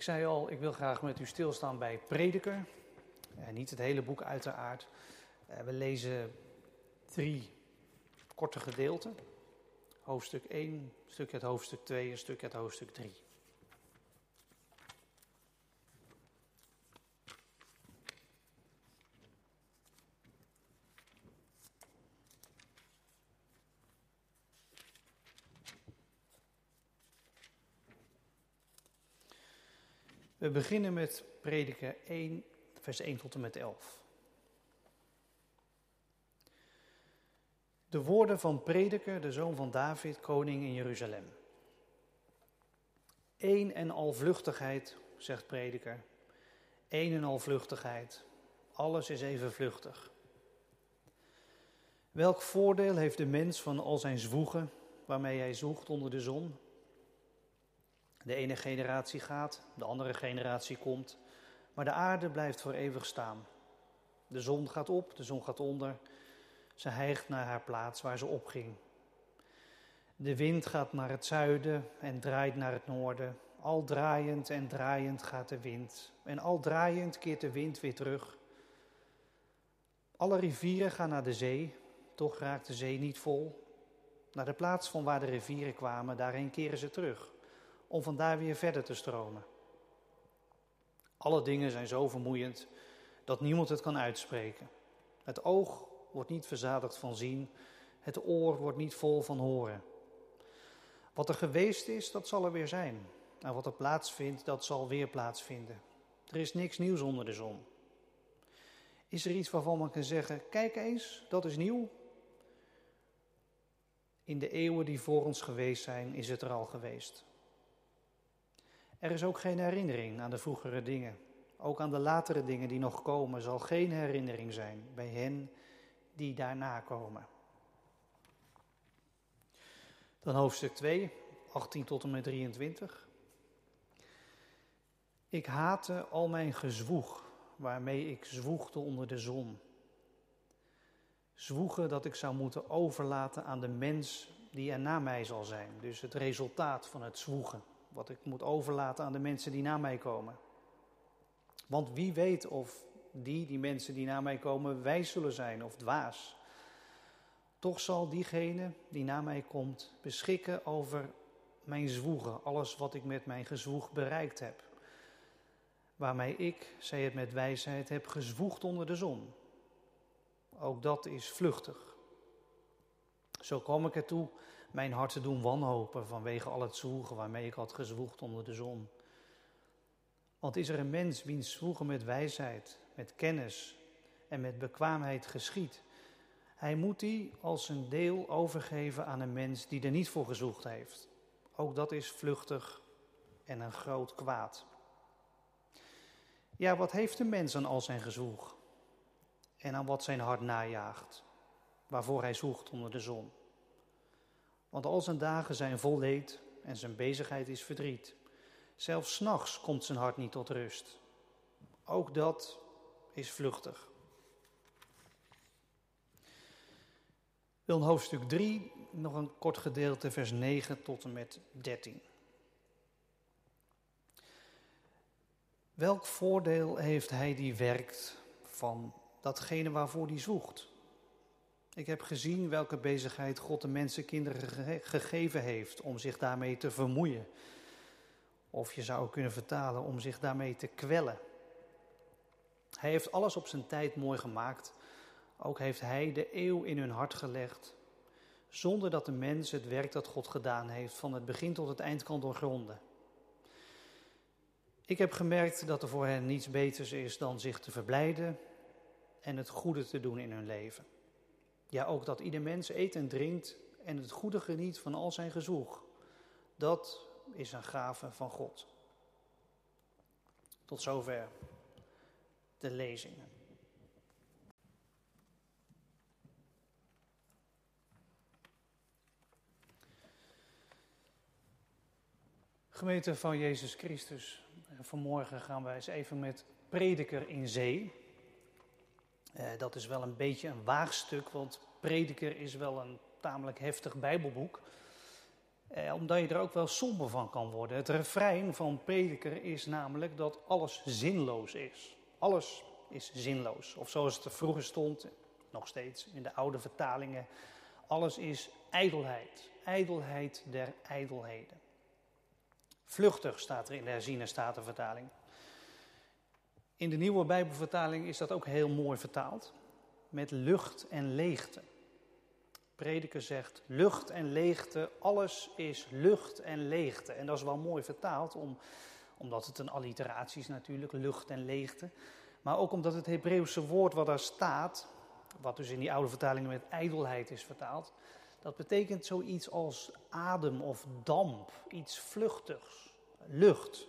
Ik zei al, ik wil graag met u stilstaan bij Prediker. Uh, niet het hele boek uiteraard. Uh, we lezen drie korte gedeelten. Hoofdstuk 1, een stukje uit hoofdstuk 2, een stukje uit hoofdstuk 3. We beginnen met prediker 1, vers 1 tot en met 11. De woorden van prediker, de zoon van David, koning in Jeruzalem. Eén en al vluchtigheid, zegt prediker. Eén en al vluchtigheid. Alles is even vluchtig. Welk voordeel heeft de mens van al zijn zwoegen waarmee hij zoekt onder de zon? De ene generatie gaat, de andere generatie komt, maar de aarde blijft voor eeuwig staan. De zon gaat op, de zon gaat onder. Ze hijgt naar haar plaats waar ze opging. De wind gaat naar het zuiden en draait naar het noorden. Al draaiend en draaiend gaat de wind. En al draaiend keert de wind weer terug. Alle rivieren gaan naar de zee, toch raakt de zee niet vol. Naar de plaats van waar de rivieren kwamen, daarheen keren ze terug om vandaar weer verder te stromen. Alle dingen zijn zo vermoeiend dat niemand het kan uitspreken. Het oog wordt niet verzadigd van zien, het oor wordt niet vol van horen. Wat er geweest is, dat zal er weer zijn. En wat er plaatsvindt, dat zal weer plaatsvinden. Er is niks nieuws onder de zon. Is er iets waarvan men kan zeggen: kijk eens, dat is nieuw? In de eeuwen die voor ons geweest zijn, is het er al geweest. Er is ook geen herinnering aan de vroegere dingen. Ook aan de latere dingen die nog komen zal geen herinnering zijn bij hen die daarna komen. Dan hoofdstuk 2, 18 tot en met 23. Ik haatte al mijn gezwoeg, waarmee ik zwoegde onder de zon. Zwoegen dat ik zou moeten overlaten aan de mens die er na mij zal zijn. Dus het resultaat van het zwoegen wat ik moet overlaten aan de mensen die na mij komen. Want wie weet of die, die mensen die na mij komen, wijs zullen zijn of dwaas. Toch zal diegene die na mij komt beschikken over mijn zwoegen, alles wat ik met mijn gezwoeg bereikt heb. Waarmee ik, zij het met wijsheid, heb gezwoegd onder de zon. Ook dat is vluchtig. Zo kwam ik ertoe mijn hart te doen wanhopen vanwege al het zwoegen waarmee ik had gezwoegd onder de zon. Want is er een mens wiens zwoegen met wijsheid, met kennis en met bekwaamheid geschiet, hij moet die als een deel overgeven aan een mens die er niet voor gezwoegd heeft. Ook dat is vluchtig en een groot kwaad. Ja, wat heeft een mens aan al zijn gezwoeg en aan wat zijn hart najaagt, waarvoor hij zoekt onder de zon? Want al zijn dagen zijn vol leed en zijn bezigheid is verdriet. Zelfs s'nachts komt zijn hart niet tot rust. Ook dat is vluchtig. wil hoofdstuk 3 nog een kort gedeelte, vers 9 tot en met 13. Welk voordeel heeft hij die werkt van datgene waarvoor hij zoekt? Ik heb gezien welke bezigheid God de mensenkinderen gegeven heeft om zich daarmee te vermoeien. Of je zou kunnen vertalen om zich daarmee te kwellen. Hij heeft alles op zijn tijd mooi gemaakt. Ook heeft hij de eeuw in hun hart gelegd. Zonder dat de mens het werk dat God gedaan heeft van het begin tot het eind kan doorgronden. Ik heb gemerkt dat er voor hen niets beters is dan zich te verblijden en het goede te doen in hun leven. Ja, ook dat ieder mens eet en drinkt en het goede geniet van al zijn gezoeg. Dat is een gave van God. Tot zover de lezingen. Gemeente van Jezus Christus, vanmorgen gaan wij eens even met Prediker in Zee. Uh, dat is wel een beetje een waagstuk, want Prediker is wel een tamelijk heftig Bijbelboek. Eh, omdat je er ook wel somber van kan worden. Het refrein van prediker is namelijk dat alles zinloos is. Alles is zinloos. Of zoals het er vroeger stond, nog steeds in de oude vertalingen, alles is ijdelheid. Ijdelheid der ijdelheden. Vluchtig staat er in de herziene statenvertaling. In de nieuwe Bijbelvertaling is dat ook heel mooi vertaald. Met lucht en leegte. Prediker zegt lucht en leegte, alles is lucht en leegte. En dat is wel mooi vertaald, om, omdat het een alliteratie is natuurlijk, lucht en leegte. Maar ook omdat het Hebreeuwse woord wat daar staat, wat dus in die oude vertalingen met ijdelheid is vertaald, dat betekent zoiets als adem of damp, iets vluchtigs, lucht,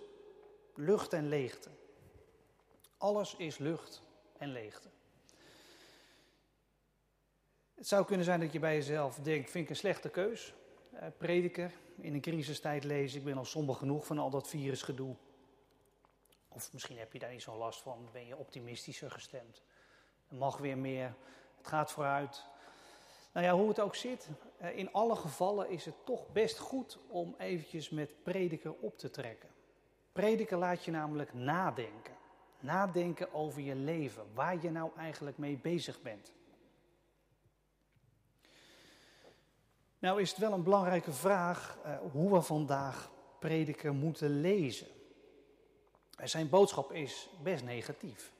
lucht en leegte. Alles is lucht en leegte. Het zou kunnen zijn dat je bij jezelf denkt, vind ik een slechte keus. Eh, prediker, in een crisistijd lezen, ik ben al somber genoeg van al dat virusgedoe. Of misschien heb je daar niet zo'n last van, ben je optimistischer gestemd. Er mag weer meer, het gaat vooruit. Nou ja, hoe het ook zit, eh, in alle gevallen is het toch best goed om eventjes met prediker op te trekken. Prediker laat je namelijk nadenken. Nadenken over je leven, waar je nou eigenlijk mee bezig bent. Nou is het wel een belangrijke vraag uh, hoe we vandaag prediker moeten lezen. Zijn boodschap is best negatief.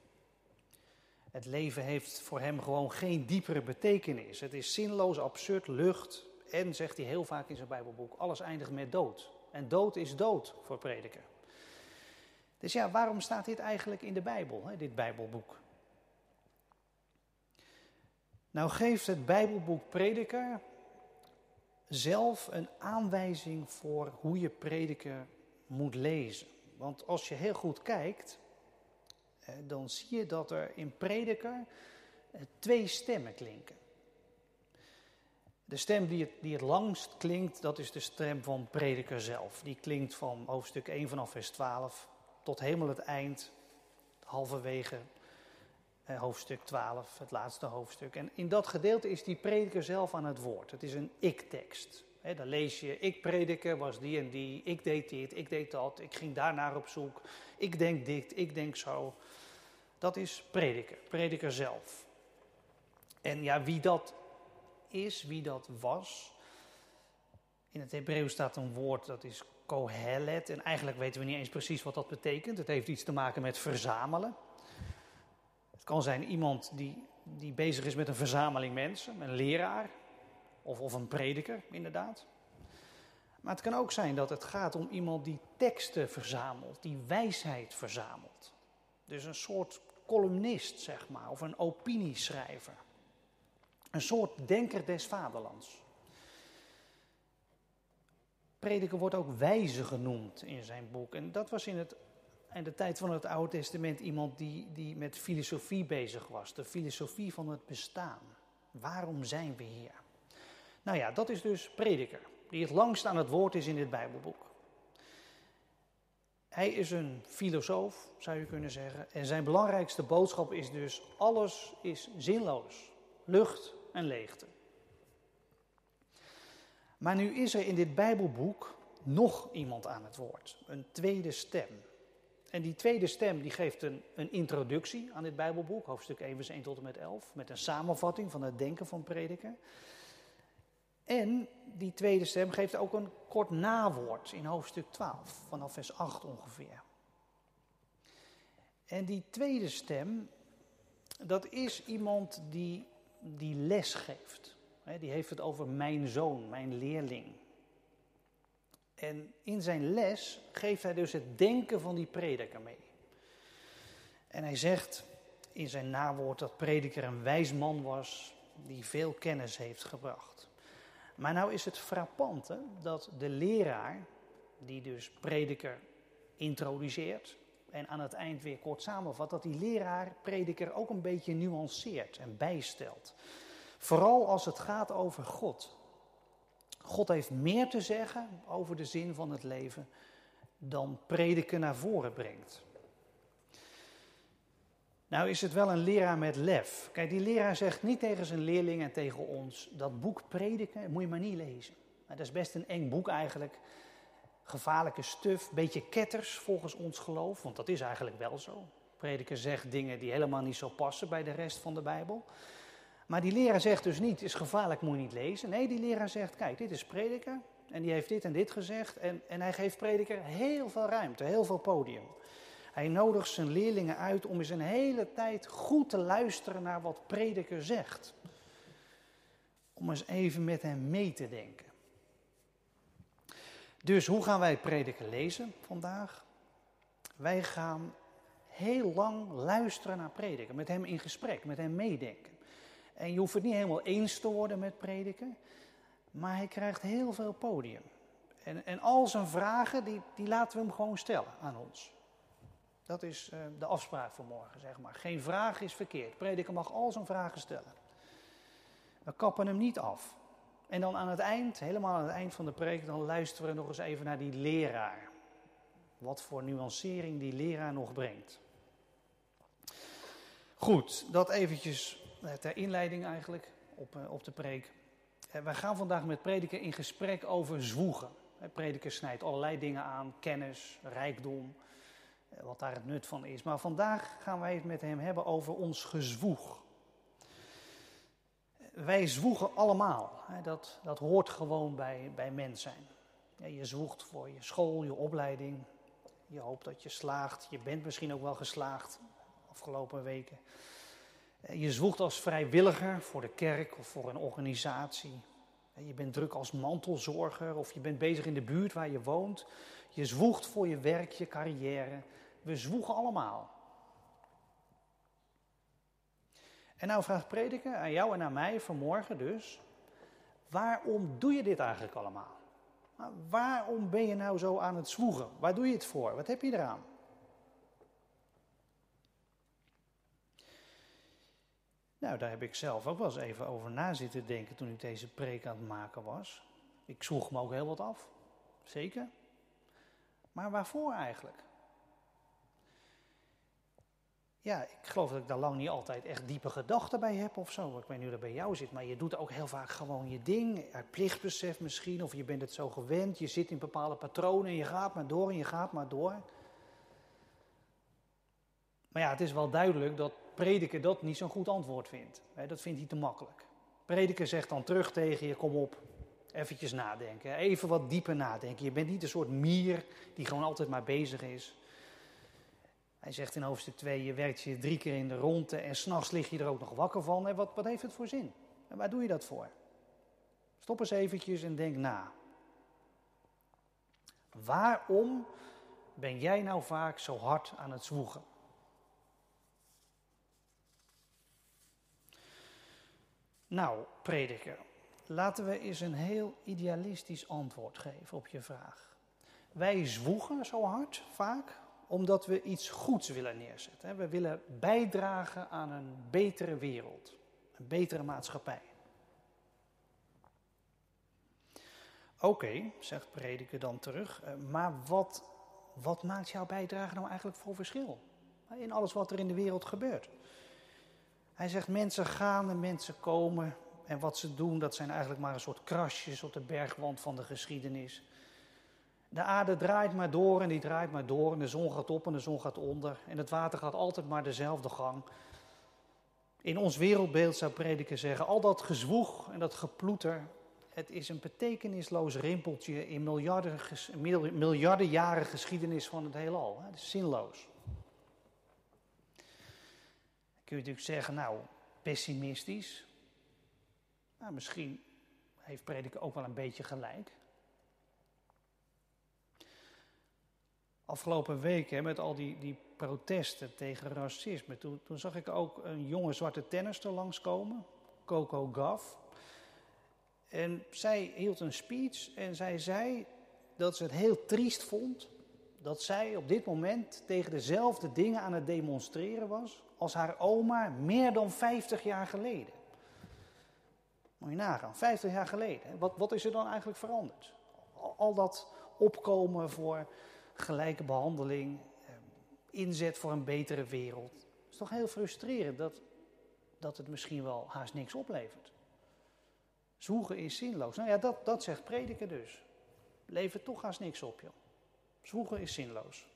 Het leven heeft voor hem gewoon geen diepere betekenis. Het is zinloos, absurd, lucht. En, zegt hij heel vaak in zijn Bijbelboek, alles eindigt met dood. En dood is dood voor prediker. Dus ja, waarom staat dit eigenlijk in de Bijbel, hè, dit Bijbelboek? Nou geeft het Bijbelboek Prediker zelf een aanwijzing voor hoe je prediker moet lezen. Want als je heel goed kijkt, dan zie je dat er in prediker eh, twee stemmen klinken. De stem die het, die het langst klinkt, dat is de stem van prediker zelf. Die klinkt van hoofdstuk 1 vanaf vers 12 tot helemaal het eind, halverwege eh, hoofdstuk 12, het laatste hoofdstuk. En in dat gedeelte is die prediker zelf aan het woord. Het is een ik-tekst. dan lees je, ik prediker was die en die, ik deed dit, ik deed dat, ik ging daarnaar op zoek, ik denk dit, ik denk zo. Dat is prediker, prediker zelf. En ja, wie dat is, wie dat was. In het Hebreeuws staat een woord dat is kohelet. En eigenlijk weten we niet eens precies wat dat betekent. Het heeft iets te maken met verzamelen. Het kan zijn iemand die, die bezig is met een verzameling mensen, een leraar of, of een prediker, inderdaad. Maar het kan ook zijn dat het gaat om iemand die teksten verzamelt, die wijsheid verzamelt. Dus een soort columnist, zeg maar, of een opinieschrijver. Een soort denker des vaderlands. Prediker wordt ook wijze genoemd in zijn boek. En dat was in, het, in de tijd van het Oude Testament iemand die, die met filosofie bezig was. De filosofie van het bestaan. Waarom zijn we hier? Nou ja, dat is dus prediker. Die het langst aan het woord is in dit Bijbelboek. Hij is een filosoof, zou je kunnen zeggen. En zijn belangrijkste boodschap is dus: alles is zinloos. Lucht en leegte. Maar nu is er in dit Bijbelboek nog iemand aan het woord. Een tweede stem. En die tweede stem die geeft een, een introductie aan dit Bijbelboek, hoofdstuk 1 vers 1 tot en met 11, met een samenvatting van het denken van prediker. En die tweede stem geeft ook een kort nawoord in hoofdstuk 12, vanaf vers 8 ongeveer. En die tweede stem, dat is iemand die, die les geeft. Die heeft het over mijn zoon, mijn leerling. En in zijn les geeft hij dus het denken van die prediker mee. En hij zegt in zijn nawoord dat prediker een wijs man was die veel kennis heeft gebracht. Maar nou is het frappante dat de leraar, die dus prediker introduceert en aan het eind weer kort samenvat, dat die leraar prediker ook een beetje nuanceert en bijstelt. Vooral als het gaat over God. God heeft meer te zeggen over de zin van het leven dan prediker naar voren brengt. Nou is het wel een leraar met lef. Kijk, die leraar zegt niet tegen zijn leerlingen en tegen ons, dat boek prediken moet je maar niet lezen. dat is best een eng boek eigenlijk. Gevaarlijke stuf, beetje ketters volgens ons geloof, want dat is eigenlijk wel zo. Prediker zegt dingen die helemaal niet zo passen bij de rest van de Bijbel. Maar die leraar zegt dus niet, is gevaarlijk, moet je niet lezen. Nee, die leraar zegt, kijk, dit is prediker en die heeft dit en dit gezegd. En, en hij geeft prediker heel veel ruimte, heel veel podium. Hij nodigt zijn leerlingen uit om eens een hele tijd goed te luisteren naar wat prediker zegt. Om eens even met hem mee te denken. Dus hoe gaan wij prediker lezen vandaag? Wij gaan heel lang luisteren naar prediker, met hem in gesprek, met hem meedenken. En je hoeft het niet helemaal eens te worden met prediker, maar hij krijgt heel veel podium. En, en al zijn vragen, die, die laten we hem gewoon stellen aan ons. Dat is uh, de afspraak voor morgen, zeg maar. Geen vraag is verkeerd. Prediker mag al zijn vragen stellen. We kappen hem niet af. En dan aan het eind, helemaal aan het eind van de preek, dan luisteren we nog eens even naar die leraar. Wat voor nuancering die leraar nog brengt. Goed, dat eventjes eh, ter inleiding eigenlijk op, uh, op de preek. Uh, wij gaan vandaag met prediker in gesprek over zwoegen. Prediker snijdt allerlei dingen aan, kennis, rijkdom, wat daar het nut van is. Maar vandaag gaan wij het met hem hebben over ons gezwoeg. Wij zwoegen allemaal. Dat, dat hoort gewoon bij, bij mens zijn. Je zwoegt voor je school, je opleiding. Je hoopt dat je slaagt. Je bent misschien ook wel geslaagd afgelopen weken. Je zwoegt als vrijwilliger voor de kerk of voor een organisatie. Je bent druk als mantelzorger of je bent bezig in de buurt waar je woont. Je zwoegt voor je werk, je carrière. We zwoegen allemaal. En nou vraagt prediker aan jou en aan mij vanmorgen dus, waarom doe je dit eigenlijk allemaal? Nou, waarom ben je nou zo aan het zwoegen? Waar doe je het voor? Wat heb je eraan? Nou, daar heb ik zelf ook wel eens even over na zitten denken toen ik deze preek aan het maken was. Ik zwoeg me ook heel wat af, zeker. Maar waarvoor eigenlijk? Ja, ik geloof dat ik daar lang niet altijd echt diepe gedachten bij heb of zo. Ik weet niet hoe dat bij jou zit, maar je doet ook heel vaak gewoon je ding. Uit plichtbesef misschien, of je bent het zo gewend. Je zit in bepaalde patronen en je gaat maar door en je gaat maar door. Maar ja, het is wel duidelijk dat prediker dat niet zo'n goed antwoord vindt. Dat vindt hij te makkelijk. Prediker zegt dan terug tegen je, kom op, eventjes nadenken. Even wat dieper nadenken. Je bent niet een soort mier die gewoon altijd maar bezig is. Hij zegt in hoofdstuk 2, je werkt je drie keer in de ronde en s'nachts lig je er ook nog wakker van. En wat, wat heeft het voor zin? En waar doe je dat voor? Stop eens eventjes en denk na. Waarom ben jij nou vaak zo hard aan het zwoegen? Nou, prediker, laten we eens een heel idealistisch antwoord geven op je vraag. Wij zwoegen zo hard vaak omdat we iets goeds willen neerzetten. We willen bijdragen aan een betere wereld, een betere maatschappij. Oké, zegt prediker dan terug, eh, maar wat, wat maakt jouw bijdrage nou eigenlijk voor verschil? In alles wat er in de wereld gebeurt. Hij zegt mensen gaan en mensen komen en wat ze doen dat zijn eigenlijk maar een soort krasjes op de bergwand van de geschiedenis. De aarde draait maar door en die draait maar door en de zon gaat op en de zon gaat onder en het water gaat altijd maar dezelfde gang. In ons wereldbeeld zou prediker zeggen, al dat gezwoeg en dat geploeter, het is een betekenisloos rimpeltje in miljarden, miljarden jaren geschiedenis van het heelal. Het is zinloos. Dan kun je natuurlijk zeggen, nou, pessimistisch. Nou, misschien heeft prediker ook wel een beetje gelijk. afgelopen weken met al die, die protesten tegen racisme. Toen, toen zag ik ook een jonge zwarte tennister langskomen, Coco Gauff. En zij hield een speech en zij zei dat ze het heel triest vond dat zij op dit moment tegen dezelfde dingen aan het demonstreren was als haar oma meer dan 50 jaar geleden. Moet je nagaan, 50 jaar geleden. Wat, wat is er dan eigenlijk veranderd? al dat opkomen voor gelijke behandeling, ehm, inzet voor een betere wereld. Het is toch heel frustrerend dat, dat het misschien wel haast niks oplevert. Zwoegen is zinloos. Nou ja, dat, dat zegt prediker dus. Levert toch haast niks op, joh. Zwoegen is zinloos.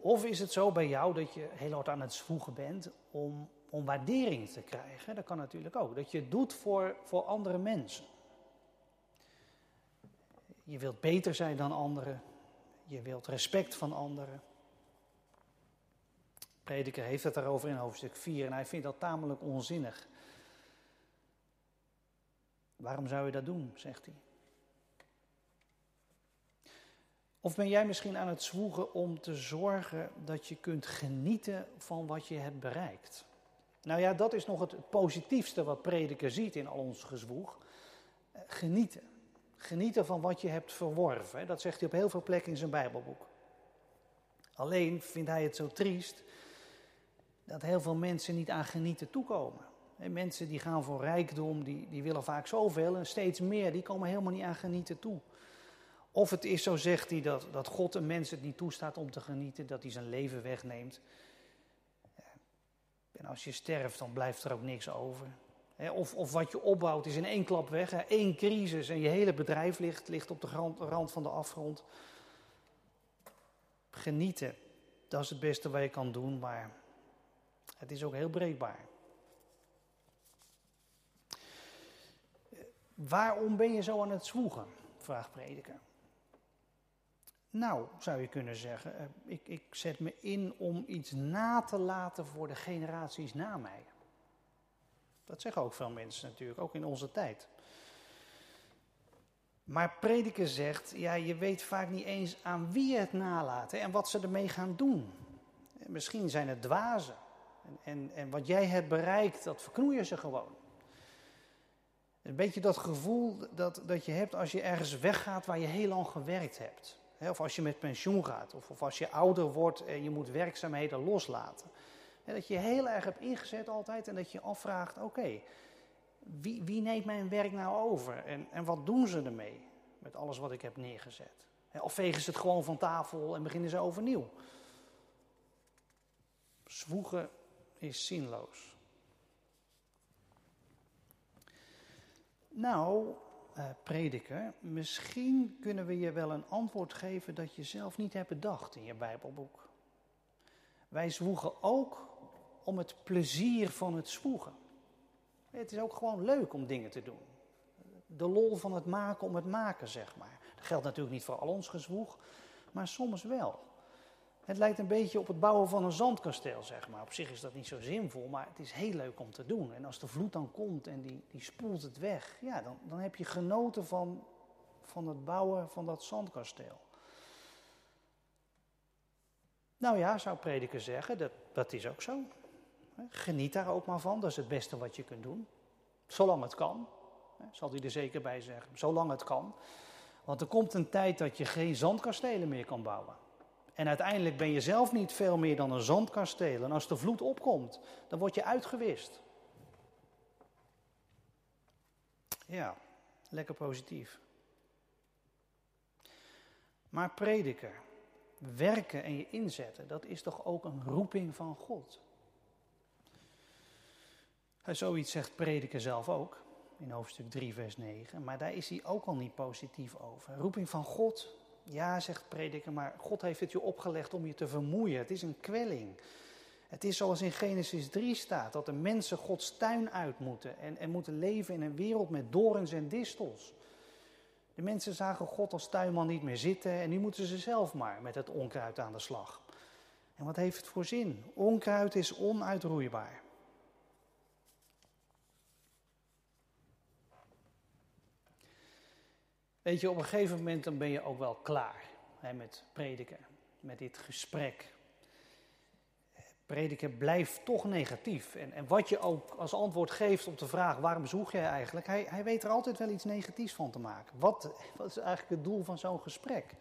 Of is het zo bij jou dat je heel hard aan het zwoegen bent om, om waardering te krijgen? Dat kan natuurlijk ook. Dat je het doet voor, voor andere mensen. Je wilt beter zijn dan anderen. Je wilt respect van anderen. Prediker heeft het daarover in hoofdstuk 4 en hij vindt dat tamelijk onzinnig. Waarom zou je dat doen, zegt hij. Of ben jij misschien aan het zwoegen om te zorgen dat je kunt genieten van wat je hebt bereikt? Nou ja, dat is nog het positiefste wat prediker ziet in al ons gezwoeg. Eh, genieten. Genieten van wat je hebt verworven. Dat zegt hij op heel veel plekken in zijn Bijbelboek. Alleen vindt hij het zo triest dat heel veel mensen niet aan genieten toekomen. En mensen die gaan voor rijkdom, die, die willen vaak zoveel en steeds meer, die komen helemaal niet aan genieten toe. Of het is zo, zegt hij, dat, dat God een mens het niet toestaat om te genieten, dat hij zijn leven wegneemt. En als je sterft, dan blijft er ook niks over. Of, of wat je opbouwt is in één klap weg. Eén crisis en je hele bedrijf ligt, ligt op de rand van de afgrond. Genieten, dat is het beste wat je kan doen, maar het is ook heel breekbaar. Waarom ben je zo aan het zwoegen? vraagt prediker. Nou, zou je kunnen zeggen, eh, ik, ik zet me in om iets na te laten voor de generaties na mij. Dat zeggen ook veel mensen natuurlijk, ook in onze tijd. Maar prediker zegt, ja, je weet vaak niet eens aan wie het nalaat en wat ze ermee gaan doen. Misschien zijn het dwazen. En, en, en wat jij hebt bereikt, dat verknoeien ze gewoon. Een beetje dat gevoel dat, dat je hebt als je ergens weggaat waar je heel lang gewerkt hebt. Of als je met pensioen gaat, of, of als je ouder wordt en je moet werkzaamheden loslaten. Dat je heel erg hebt ingezet altijd en dat je afvraagt, oké, wie, wie, neemt mijn werk nou over en, en wat doen ze ermee met alles wat ik heb neergezet? Of vegen ze het gewoon van tafel en beginnen ze overnieuw? Zwoegen is zinloos. Nou, uh, prediker, misschien kunnen we je wel een antwoord geven dat je zelf niet hebt bedacht in je Bijbelboek. Wij zwoegen ook om het plezier van het zwoegen. Het is ook gewoon leuk om dingen te doen. De lol van het maken om het maken, zeg maar. Dat geldt natuurlijk niet voor al ons gezwoeg, maar soms wel. Het lijkt een beetje op het bouwen van een zandkasteel, zeg maar. Op zich is dat niet zo zinvol, maar het is heel leuk om te doen. En als de vloed dan komt en die, die spoelt het weg, ja, dan, dan heb je genoten van, van het bouwen van dat zandkasteel. Nou ja, zou prediker zeggen, dat, dat is ook zo. Geniet daar ook maar van, dat is het beste wat je kunt doen. Zolang het kan, zal hij er zeker bij zeggen. Zolang het kan. Want er komt een tijd dat je geen zandkastelen meer kan bouwen. En uiteindelijk ben je zelf niet veel meer dan een zandkasteel. En als de vloed opkomt, dan word je uitgewist. Ja, lekker positief. Maar prediken, werken en je inzetten, dat is toch ook een roeping van God? Zoiets zegt prediker zelf ook in hoofdstuk 3, vers 9. Maar daar is hij ook al niet positief over. Roeping van God, ja, zegt prediker, maar God heeft het je opgelegd om je te vermoeien. Het is een kwelling. Het is zoals in Genesis 3 staat, dat de mensen Gods tuin uit moeten en, en moeten leven in een wereld met dorens en distels. De mensen zagen God als tuinman niet meer zitten en nu moeten ze zelf maar met het onkruid aan de slag. En wat heeft het voor zin? Onkruid is onuitroeibaar. Weet je, op een gegeven moment dan ben je ook wel klaar hè, met prediken, met dit gesprek. Prediken blijft toch negatief. En, en wat je ook als antwoord geeft op de vraag waarom zoek jij eigenlijk, hij, hij weet er altijd wel iets negatiefs van te maken. Wat, wat is eigenlijk het doel van zo'n gesprek?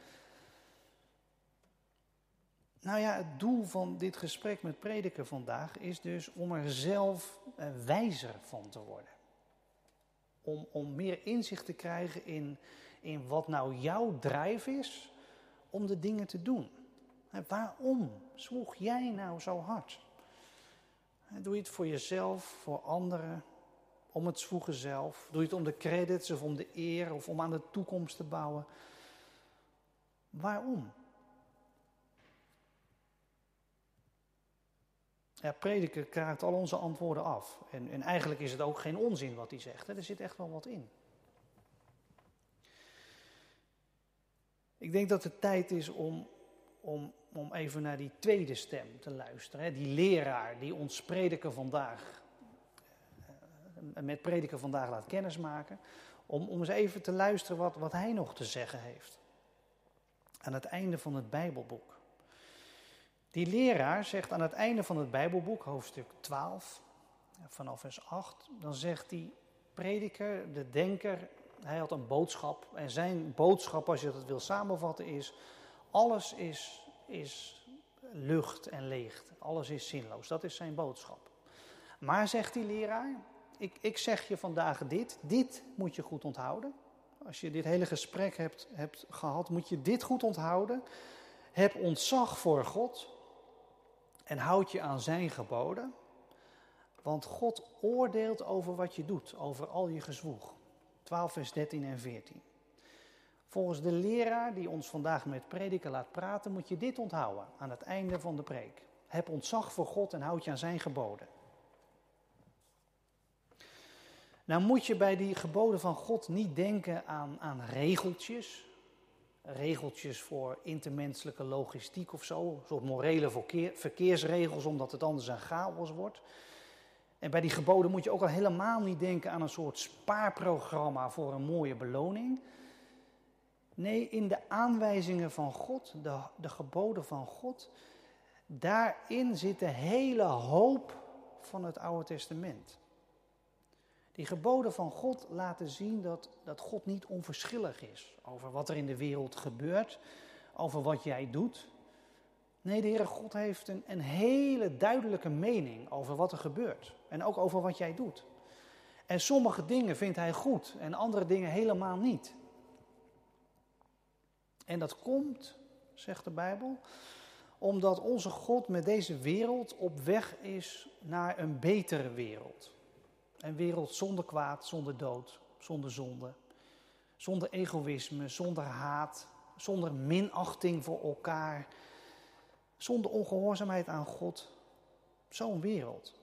Nou ja, het doel van dit gesprek met prediker vandaag is dus om er zelf eh, wijzer van te worden. Om, om meer inzicht te krijgen in, in wat nou jouw drijf is om de dingen te doen. waarom zwoeg jij nou zo hard? Doe je het voor jezelf, voor anderen, om het zwoegen zelf? Doe je het om de credits of om de eer of om aan de toekomst te bouwen? Waarom? Ja, prediker kraakt al onze antwoorden af. En, en eigenlijk is het ook geen onzin wat hij zegt. Er zit echt wel wat in. Ik denk dat het tijd is om, om, om even naar die tweede stem te luisteren. Hè? Die leraar die ons prediker vandaag, uh, met prediker vandaag laat kennismaken. Om, om eens even te luisteren wat, wat hij nog te zeggen heeft. Aan het einde van het Bijbelboek. Die leraar zegt aan het einde van het Bijbelboek, hoofdstuk 12, vanaf vers 8, dan zegt die prediker, de denker, hij had een boodschap. En zijn boodschap, als je dat wil samenvatten, is: alles is, is lucht en leeg. Alles is zinloos. Dat is zijn boodschap. Maar zegt die leraar: ik, ik zeg je vandaag dit, dit moet je goed onthouden. Als je dit hele gesprek hebt, hebt gehad, moet je dit goed onthouden. Heb ontzag voor God en houd je aan zijn geboden. Want God oordeelt over wat je doet, over al je gezwoeg. 12 vers 13 en 14. Volgens de leraar die ons vandaag met prediken laat praten, moet je dit onthouden aan het einde van de preek. Heb ontzag voor God en houd je aan zijn geboden. Nou moet je bij die geboden van God niet denken aan, aan regeltjes, regeltjes voor intermenselijke logistiek of zo, soort morele verkeersregels, omdat het anders een chaos wordt. En bij die geboden moet je ook al helemaal niet denken aan een soort spaarprogramma voor een mooie beloning. Nee, in de aanwijzingen van God, de, de geboden van God, daarin zit de hele hoop van het Oude Testament. Die geboden van God laten zien dat, dat God niet onverschillig is over wat er in de wereld gebeurt, over wat jij doet. Nee, de Heere God heeft een, een hele duidelijke mening over wat er gebeurt en ook over wat jij doet. En sommige dingen vindt Hij goed en andere dingen helemaal niet. En dat komt, zegt de Bijbel, omdat onze God met deze wereld op weg is naar een betere wereld. Een wereld zonder kwaad, zonder dood, zonder zonde. Zonder egoïsme, zonder haat, zonder minachting voor elkaar. Zonder ongehoorzaamheid aan God. Zo'n wereld.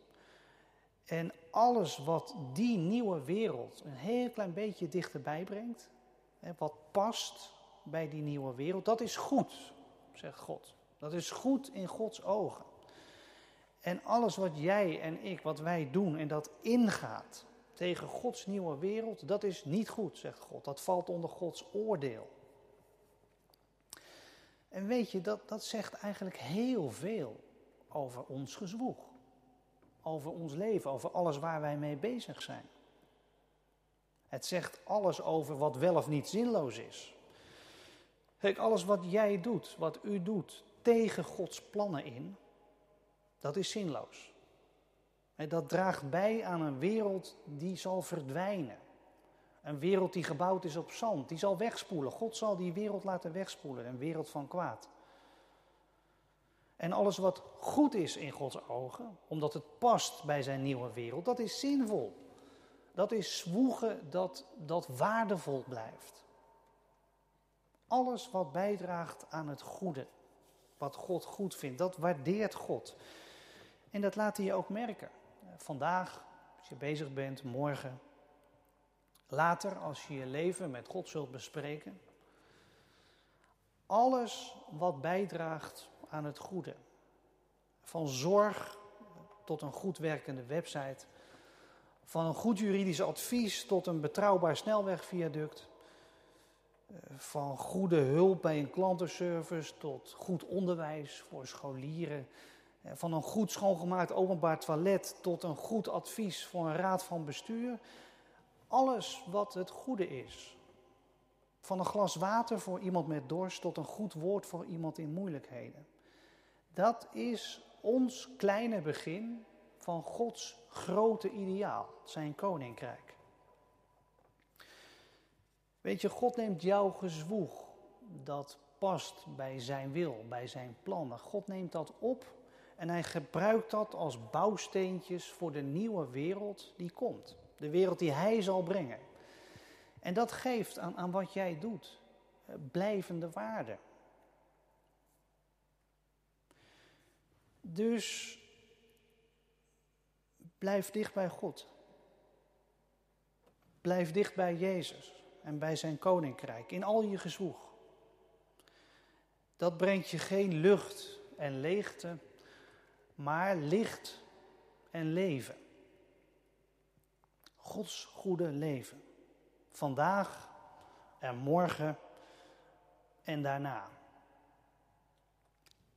En alles wat die nieuwe wereld een heel klein beetje dichterbij brengt, wat past bij die nieuwe wereld, dat is goed, zegt God. Dat is goed in Gods ogen. En alles wat jij en ik, wat wij doen en dat ingaat tegen Gods nieuwe wereld, dat is niet goed, zegt God. Dat valt onder Gods oordeel. En weet je, dat, dat zegt eigenlijk heel veel over ons gezwoeg. Over ons leven, over alles waar wij mee bezig zijn. Het zegt alles over wat wel of niet zinloos is. Kijk, alles wat jij doet, wat u doet, tegen Gods plannen in, dat is zinloos. Dat draagt bij aan een wereld die zal verdwijnen. Een wereld die gebouwd is op zand, die zal wegspoelen. God zal die wereld laten wegspoelen, een wereld van kwaad. En alles wat goed is in Gods ogen, omdat het past bij zijn nieuwe wereld, dat is zinvol. Dat is zwoegen dat, dat waardevol blijft. Alles wat bijdraagt aan het goede, wat God goed vindt, dat waardeert God. En dat laat hij je ook merken. Vandaag, als je bezig bent, morgen. Later, als je je leven met God zult bespreken. Alles wat bijdraagt aan het goede. Van zorg tot een goed werkende website. Van een goed juridisch advies tot een betrouwbaar snelwegviaduct. Van goede hulp bij een klantenservice tot goed onderwijs voor scholieren van een goed schoongemaakt openbaar toilet tot een goed advies voor een raad van bestuur. Alles wat het goede is. Van een glas water voor iemand met dorst tot een goed woord voor iemand in moeilijkheden. Dat is ons kleine begin van Gods grote ideaal, zijn koninkrijk. Weet je, God neemt jouw gezwoeg, dat past bij zijn wil, bij zijn plannen. God neemt dat op en hij gebruikt dat als bouwsteentjes voor de nieuwe wereld die komt. De wereld die Hij zal brengen. En dat geeft aan, aan wat jij doet eh, blijvende waarde. Dus blijf dicht bij God. Blijf dicht bij Jezus en bij zijn koninkrijk in al je gezwoeg. Dat brengt je geen lucht en leegte, maar licht en leven. Gods goede leven. Vandaag en morgen en daarna.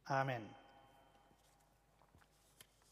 Amen.